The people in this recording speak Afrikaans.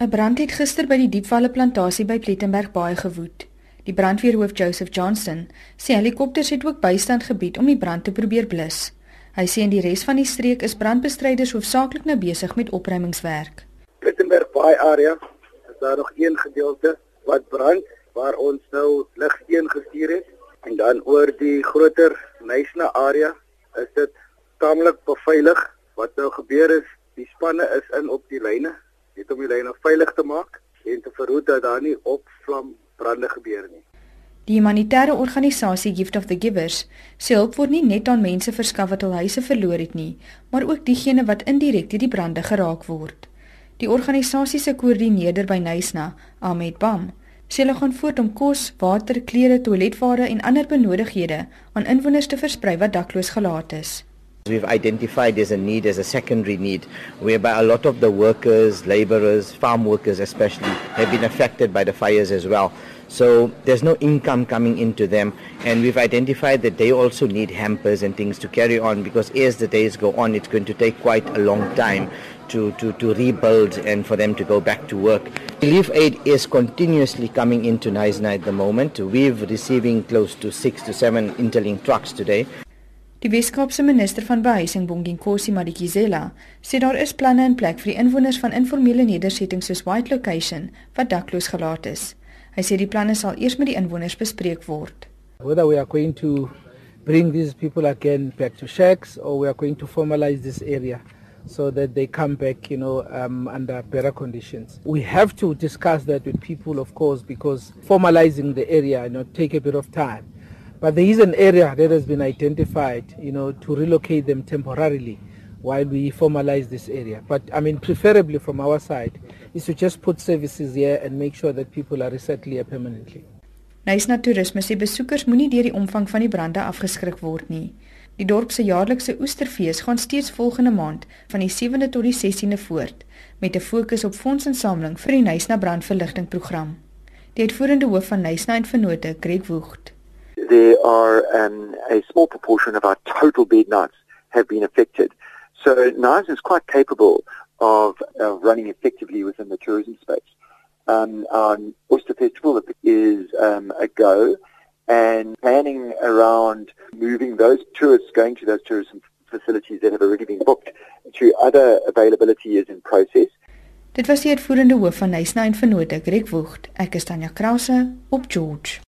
'n Brand het gister by die Diepvalle plantasie by Plettenberg baie gewoed. Die brandweerhoof Joseph Johnson sê helikopters het ook bystand gebied om die brand te probeer blus. Hy sê in die res van die streek is brandbestryders hoofsaaklik nou besig met opruimingswerk. Plettenberg Baai area is daar nog een gedeelte wat brand waar ons nou lig een gestuur het en dan oor die groter Nysna area is dit tamelik beveilig. Wat nou gebeur is, die spanne is in op die lyne om die lyne veilig te maak en te verhoed dat daar nie opvlam brande gebeur nie. Die humanitêre organisasie Gift of the Givers sê hulp word nie net aan mense verskaf wat hul huise verloor het nie, maar ook diegene wat indirek deur die brande geraak word. Die organisasie se koördineerder by Nysna, Ahmed Bam, sê hulle gaan voort om kos, water, klere, toiletware en ander benodighede aan inwoners te versprei wat dakloos gelaat is. We've identified there's a need, there's a secondary need, whereby a lot of the workers, laborers, farm workers especially, have been affected by the fires as well. So there's no income coming into them, and we've identified that they also need hampers and things to carry on because as the days go on, it's going to take quite a long time to, to, to rebuild and for them to go back to work. Relief aid is continuously coming into Naisna at the moment. We're receiving close to six to seven interlink trucks today. Die Weskaapse minister van behuising Bonginkosi Madikizela sê daar is planne in plek vir die inwoners van informele nedersettings soos White Location wat dakloos gelaat is. Hy sê die planne sal eers met die inwoners bespreek word. Whether we are going to bring these people again back to shacks or we are going to formalize this area so that they come back, you know, um, under better conditions. We have to discuss that with people, of course, because formalizing the area, you know, take a bit of time. But there is an area that has been identified, you know, to relocate them temporarily while we formalize this area. But I mean, preferably from our side, is to just put services here and make sure that people are resettled here permanently. Nysna Toerisme sê besoekers moenie deur die omvang van die brande afgeskrik word nie. Die dorp se jaarlikse oesterfees gaan steeds volgende maand van die 7de tot die 16de voort met 'n fokus op fondsinsameling vir die Nysna brandverligting program. Die uitvoerende hoof van Nysna en Vennote, Greg Woogd, there are um, a small proportion of our total bed nights have been affected. So NICE is quite capable of uh, running effectively within the tourism space. Um, our Oyster Festival is um, a go and planning around moving those tourists going to those tourism facilities that have already been booked to other availability is in process. Dit was die uitvoerende hoof van Nysna en Vennote, Greg Woogd. Ek is Tanya Krause op George.